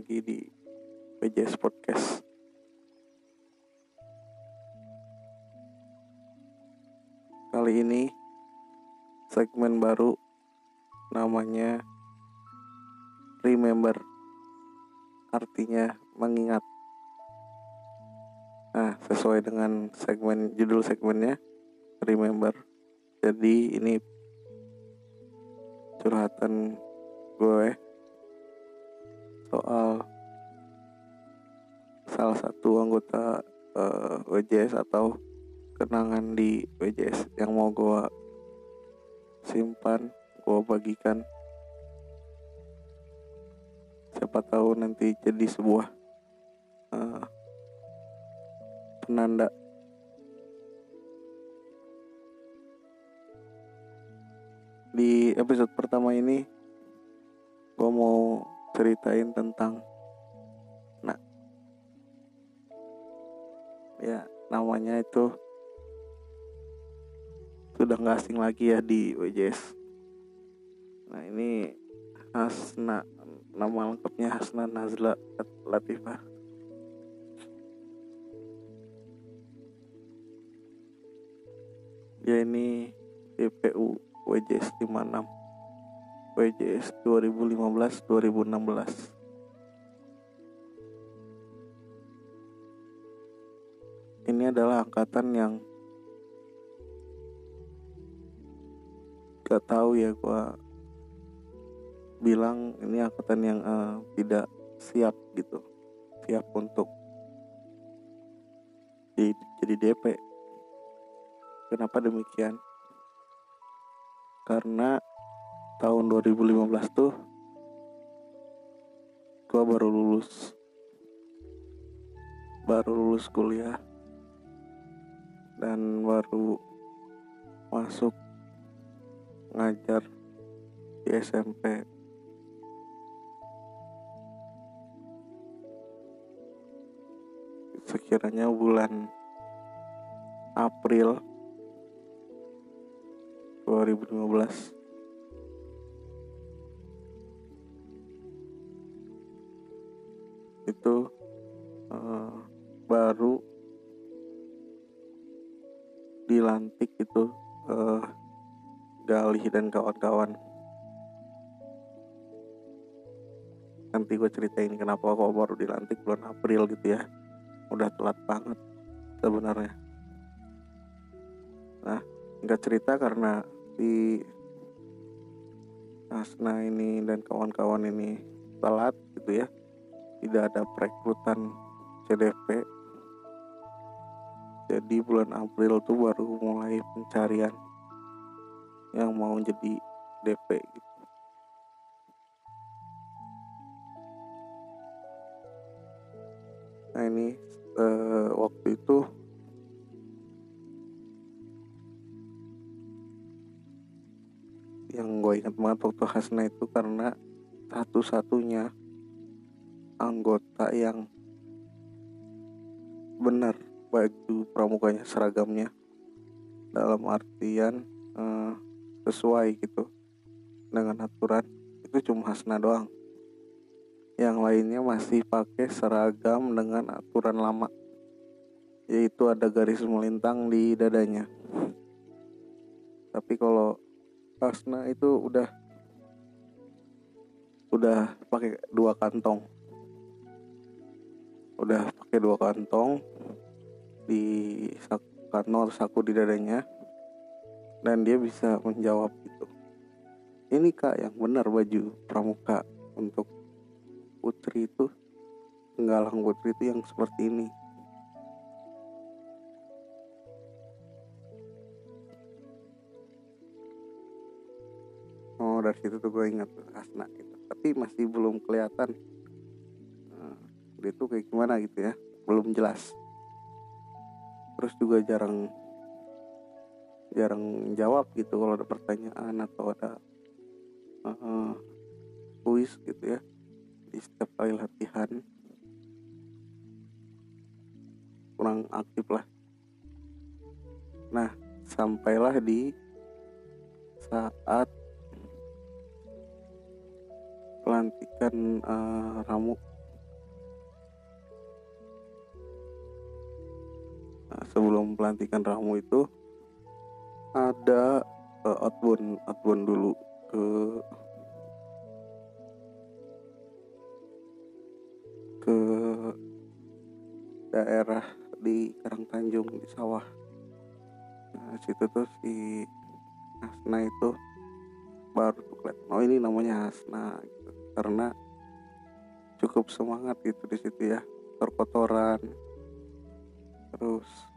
lagi di PJS Podcast. Kali ini segmen baru namanya Remember. Artinya mengingat. Nah, sesuai dengan segmen judul segmennya Remember. Jadi ini curhatan gue soal salah satu anggota uh, eh, WJS atau kenangan di WJS yang mau gue simpan, gue bagikan. Siapa tahu nanti jadi sebuah uh, penanda di episode pertama ini gue mau ceritain tentang nah ya namanya itu sudah nggak asing lagi ya di WJS nah ini Hasna nama lengkapnya Hasna Nazla Latifah. Dia ini DPU WJS 56 WJS 2015 2016 ini adalah angkatan yang gak tahu ya gua bilang ini angkatan yang uh, tidak siap gitu siap untuk di, jadi DP kenapa demikian? Karena tahun 2015 tuh gua baru lulus. Baru lulus kuliah. Dan baru masuk ngajar di SMP sekiranya bulan April 2015 itu uh, baru dilantik itu uh, Galih dan kawan-kawan. Nanti gue ceritain kenapa kok baru dilantik bulan April gitu ya. Udah telat banget sebenarnya. Nah nggak cerita karena si Asna ini dan kawan-kawan ini telat gitu ya tidak ada perekrutan CDP jadi bulan April tuh baru mulai pencarian yang mau jadi DP gitu. Nah ini uh, waktu itu yang gue ingat banget waktu Hasna itu karena satu-satunya anggota yang benar baju pramuganya seragamnya dalam artian uh, sesuai gitu dengan aturan itu cuma Hasna doang. Yang lainnya masih pakai seragam dengan aturan lama yaitu ada garis melintang di dadanya. Tapi kalau Hasna itu udah udah pakai dua kantong udah pakai dua kantong di kantor saku di dadanya. Dan dia bisa menjawab itu ini kak yang benar baju pramuka untuk putri itu. Penggalang putri itu yang seperti ini. Oh dari situ tuh gue ingat Asna gitu. Tapi masih belum kelihatan tuh kayak gimana gitu ya belum jelas. Terus juga jarang jarang jawab gitu kalau ada pertanyaan atau ada uh, kuis gitu ya di setiap kali latihan. Kurang aktif lah. Nah sampailah di saat pelantikan uh, Ramu pelantikan Ramu itu ada uh, outbound outbound dulu ke ke daerah di Karang Tanjung di sawah nah situ tuh si Hasna itu baru tuh kelihatan oh ini namanya Hasna gitu. karena cukup semangat gitu di situ ya terkotoran terus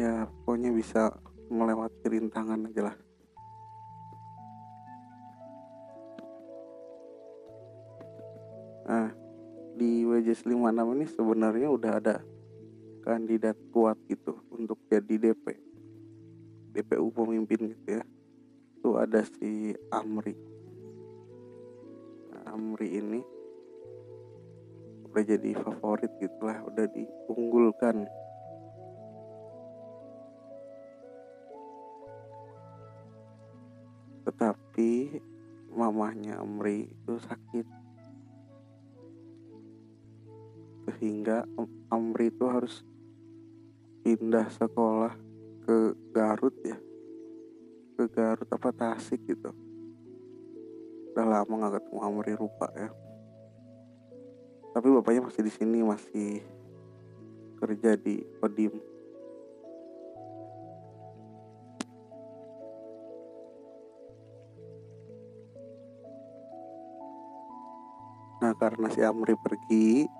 ya pokoknya bisa melewati rintangan aja lah. Nah di WJS 56 ini sebenarnya udah ada kandidat kuat gitu untuk jadi DP DPU pemimpin gitu ya. Itu ada si Amri. Nah, Amri ini udah jadi favorit gitu lah udah diunggulkan tetapi mamahnya Amri itu sakit. Sehingga Amri itu harus pindah sekolah ke Garut ya. Ke Garut apa Tasik gitu. Udah lama nggak ketemu Amri rupa ya. Tapi bapaknya masih di sini masih kerja di Kodim Nah karena si Amri pergi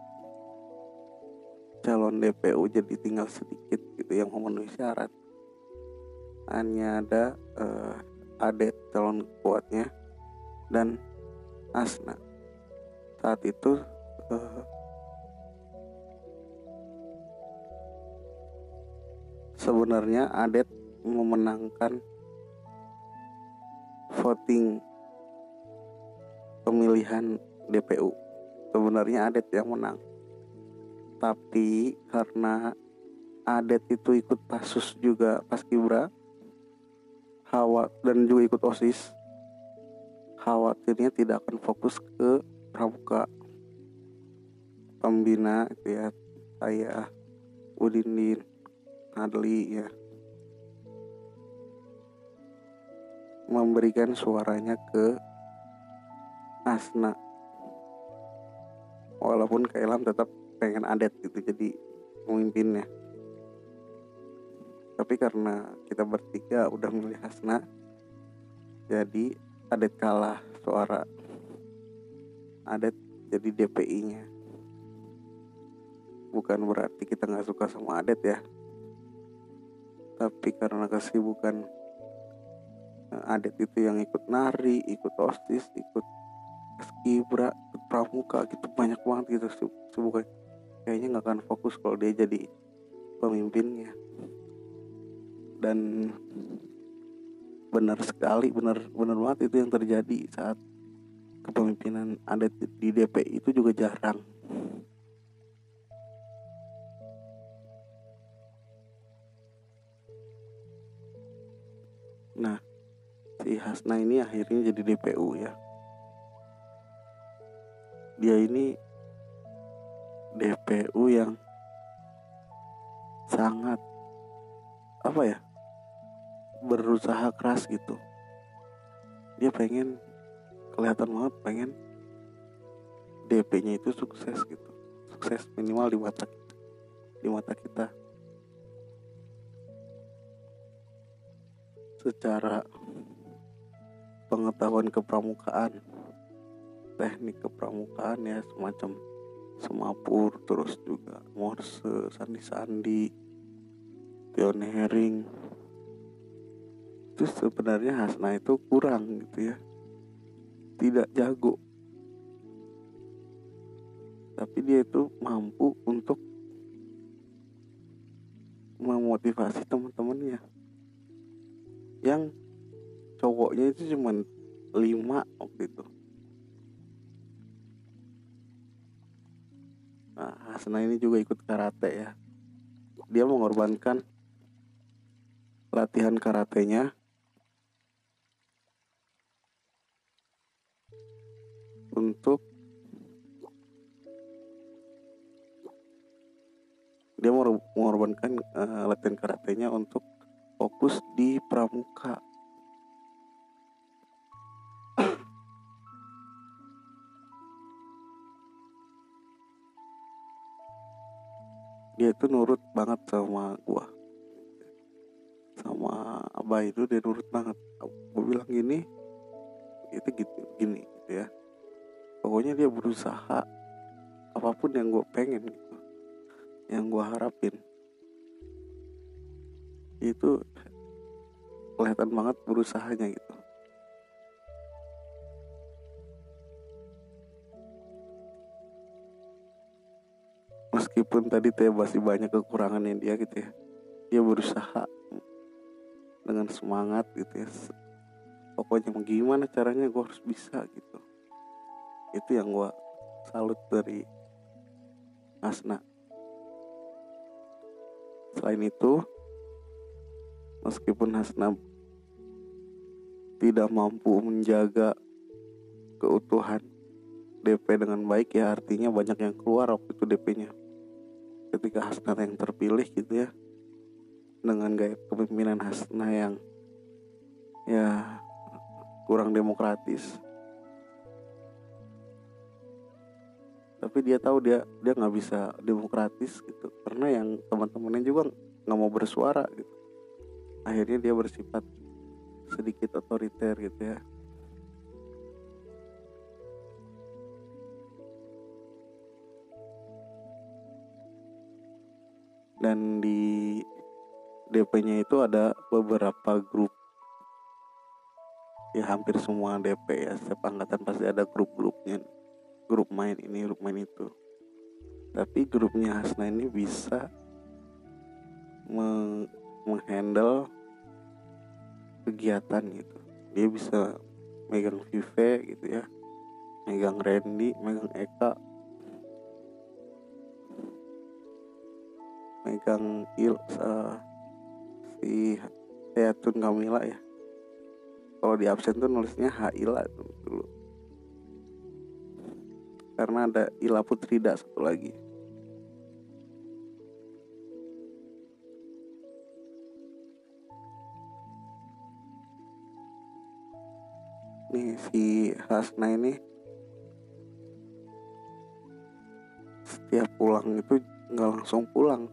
calon DPU jadi tinggal sedikit gitu yang memenuhi syarat. Hanya ada uh, Adet calon kuatnya dan Asna. Saat itu uh, sebenarnya Adet memenangkan voting pemilihan DPU sebenarnya Adet yang menang. Tapi karena Adet itu ikut pasus juga pas Kibra Hawa dan juga ikut OSIS khawatirnya tidak akan fokus ke pramuka. Pembina ya saya Udindin Adli ya. Memberikan suaranya ke Asna walaupun Kailam tetap pengen adet gitu jadi pemimpinnya tapi karena kita bertiga udah milih Hasna jadi adet kalah suara adet jadi DPI nya bukan berarti kita nggak suka sama adet ya. Tapi karena kesibukan eh, adet itu yang ikut nari ikut osis ikut skibra pramuka gitu banyak banget gitu sebuah kayaknya nggak akan fokus kalau dia jadi pemimpinnya. Dan benar sekali benar benar banget itu yang terjadi saat kepemimpinan ada di DP itu juga jarang. Nah si Hasna ini akhirnya jadi DPU ya dia ini DPU yang sangat apa ya berusaha keras gitu. Dia pengen kelihatan banget pengen DP-nya itu sukses gitu. Sukses minimal di mata kita, di mata kita. Secara pengetahuan kepramukaan teknik kepramukaan ya semacam semapur terus juga morse sandi-sandi pioneering. Itu sebenarnya Hasna itu kurang gitu ya. Tidak jago. Tapi dia itu mampu untuk memotivasi teman-temannya. Yang cowoknya itu cuma lima waktu itu Hasna ini juga ikut karate ya. Dia mengorbankan latihan karatenya untuk dia mengorbankan uh, latihan karatenya untuk fokus di pramuka itu nurut banget sama gua. Sama abah itu dia nurut banget. Gua bilang gini itu gitu gini gitu ya. Pokoknya dia berusaha apa pun yang gue pengen gitu yang gue harapin. Itu kelihatan banget berusahanya gitu meskipun tadi teh masih banyak kekurangannya dia gitu ya dia berusaha dengan semangat gitu ya. Pokoknya gimana caranya gue harus bisa gitu. Itu yang gue salut dari Asna. Selain itu meskipun Hasna tidak mampu menjaga keutuhan DP dengan baik ya artinya banyak yang keluar waktu itu DP-nya ketika Hasna yang terpilih gitu ya. Dengan gaya kepemimpinan Hasna yang ya kurang demokratis. Tapi dia tahu dia dia nggak bisa demokratis gitu. Karena yang teman-temannya juga nggak mau bersuara gitu. Akhirnya dia bersifat sedikit otoriter gitu ya dan di DP-nya itu ada beberapa grup. Ya hampir semua DP ya setiap angkatan pasti ada grup-grupnya. Grup main ini grup main itu. Tapi grupnya Hasna ini bisa menghandle kegiatan gitu. Dia bisa megang Vive gitu ya. Megang Randy megang Eka megang Il uh, si Hayatun Kamila ya. Kalau di absen tuh nulisnya Haila dulu. Karena ada Ila Putrida satu lagi. Nih si Hasna ini setiap pulang itu nggak langsung pulang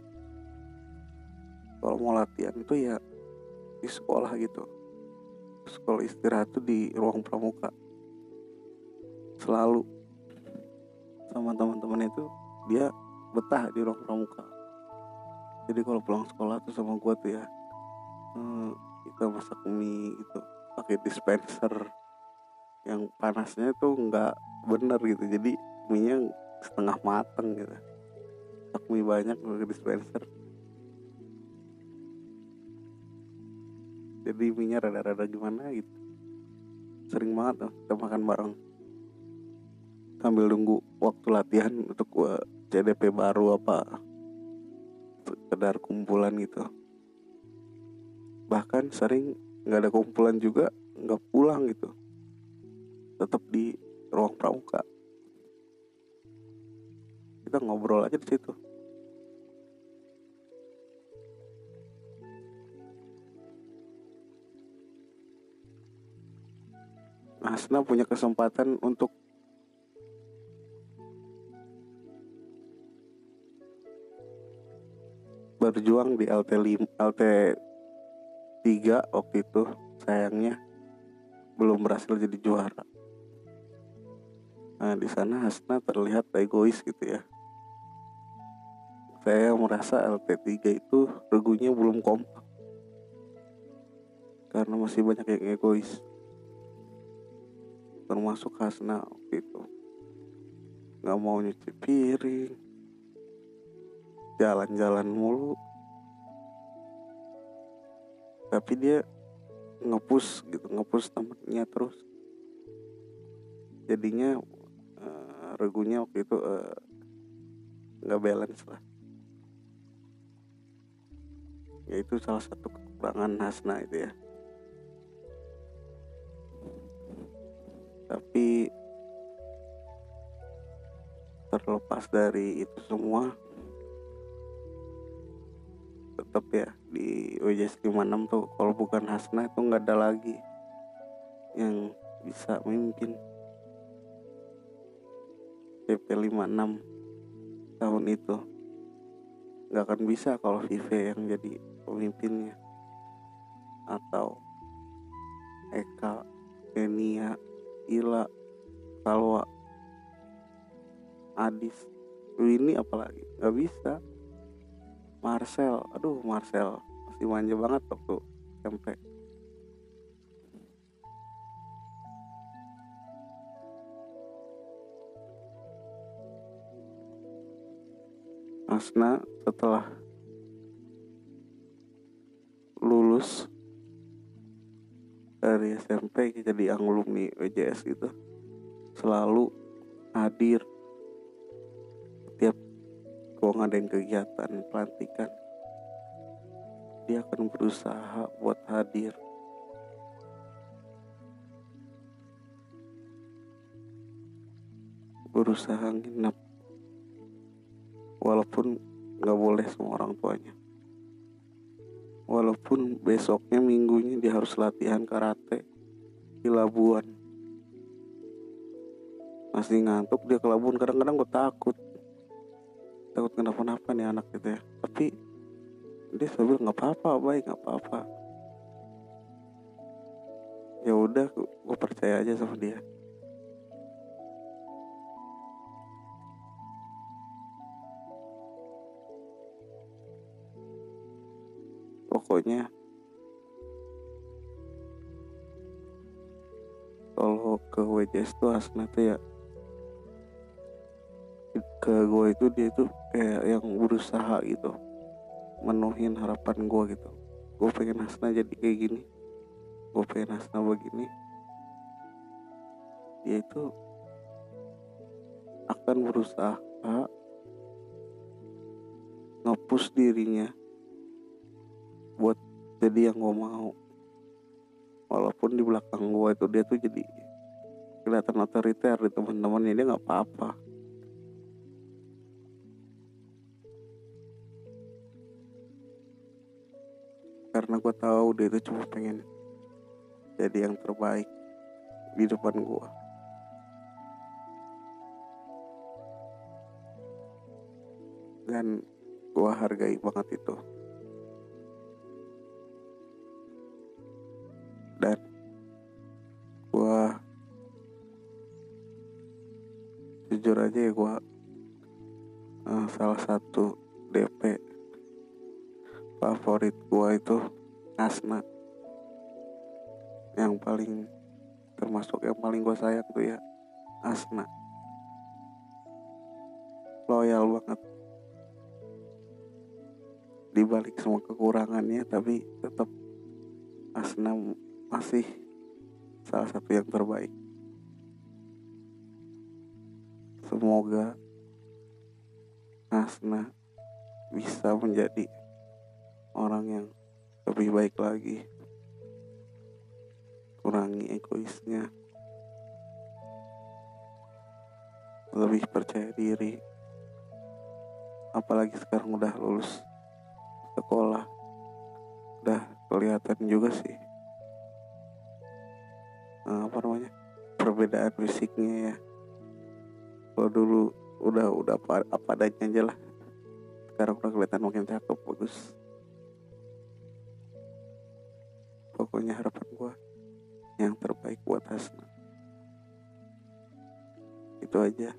kalau mau latihan itu ya di sekolah gitu. Sekolah istirahat tuh di ruang pramuka. Selalu. Sama teman-teman itu dia betah di ruang pramuka. Jadi kalau pulang sekolah tuh sama gua tuh ya hmm, kita masak mie gitu pakai dispenser yang panasnya tuh nggak bener gitu. Jadi minyak setengah mateng gitu. Mie banyak pakai dispenser jadi minyak rada-rada gimana gitu. Sering banget tuh kita makan bareng. Sambil nunggu waktu latihan untuk gua CDP baru apa sekedar kumpulan gitu. Bahkan sering nggak ada kumpulan juga nggak pulang gitu. Tetap di ruang pramuka. Kita ngobrol aja di situ Asna punya kesempatan untuk berjuang di LT 5, LT 3 waktu itu sayangnya belum berhasil jadi juara. Nah, di sana Hasna terlihat egois gitu ya. Saya merasa LT3 itu regunya belum kompak. Karena masih banyak yang egois. Termasuk Hasna waktu itu. Gak mau nyuci piring. Jalan-jalan mulu. Tapi dia ngepus gitu, ngepus temennya terus. Jadinya regunya waktu itu eh, nggak uh, balance lah ya itu salah satu kekurangan Hasna itu ya tapi terlepas dari itu semua tetap ya di WJS 56 tuh kalau bukan Hasna itu nggak ada lagi yang bisa memimpin PP 56 tahun itu nggak akan bisa kalau Vive yang jadi pemimpinnya. Atau Eka, Kenia, Ila, Salwa, Adis, Winnie apalagi? Nggak bisa. Marcel aduh Marcel. Masih manja banget waktu SMP Asna setelah lulus dari SMP jadi alumni WJS itu selalu hadir. Gue ngadain kegiatan pelantikan dia akan berusaha buat hadir. Berusaha nginep. Walaupun nggak boleh semua orang tuanya walaupun besoknya minggunya dia harus latihan karate di Labuan. Masih ngantuk dia ke Labuan kadang-kadang gue takut. Takut kenapa-napa nih anak gitu ya. Tapi dia selalu nggak apa-apa baik nggak apa-apa. Ya udah gue percaya aja sama dia pokoknya. Kalau ke WJS tuh Asna tuh ya ke gue itu dia itu kayak yang berusaha gitu menuhin harapan gue gitu. Gue pengen Hasna jadi kayak gini gue pengen Hasna begini. Dia itu akan berusaha ngepus dirinya buat jadi yang gue mau. Walaupun di belakang gue itu dia tuh jadi kelihatan otoriter di teman-temannya dia nggak apa-apa. Karena gue tahu dia itu cuma pengen jadi yang terbaik di depan gue dan gue hargai banget itu jujur aja ya gue uh, salah satu DP favorit gua itu Asna. Yang paling termasuk yang paling gua sayang tuh ya Asna. Loyal banget. Dibalik semua kekurangannya tapi tetap Asna masih salah satu yang terbaik semoga Asna bisa menjadi orang yang lebih baik lagi. Kurangi egoisnya. Lebih percaya diri. Apalagi sekarang udah lulus sekolah. Udah kelihatan juga sih. Nah, apa namanya? Perbedaan fisiknya ya kalau dulu udah udah apa, apa adanya aja lah. Sekarang udah kelihatan makin cakep bagus. Pokoknya harapan gue yang terbaik buat Hasna. Itu aja.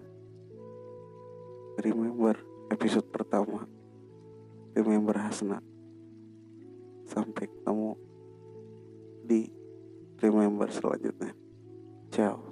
Remember episode pertama. Remember Hasna. Sampai ketemu di remember selanjutnya. Ciao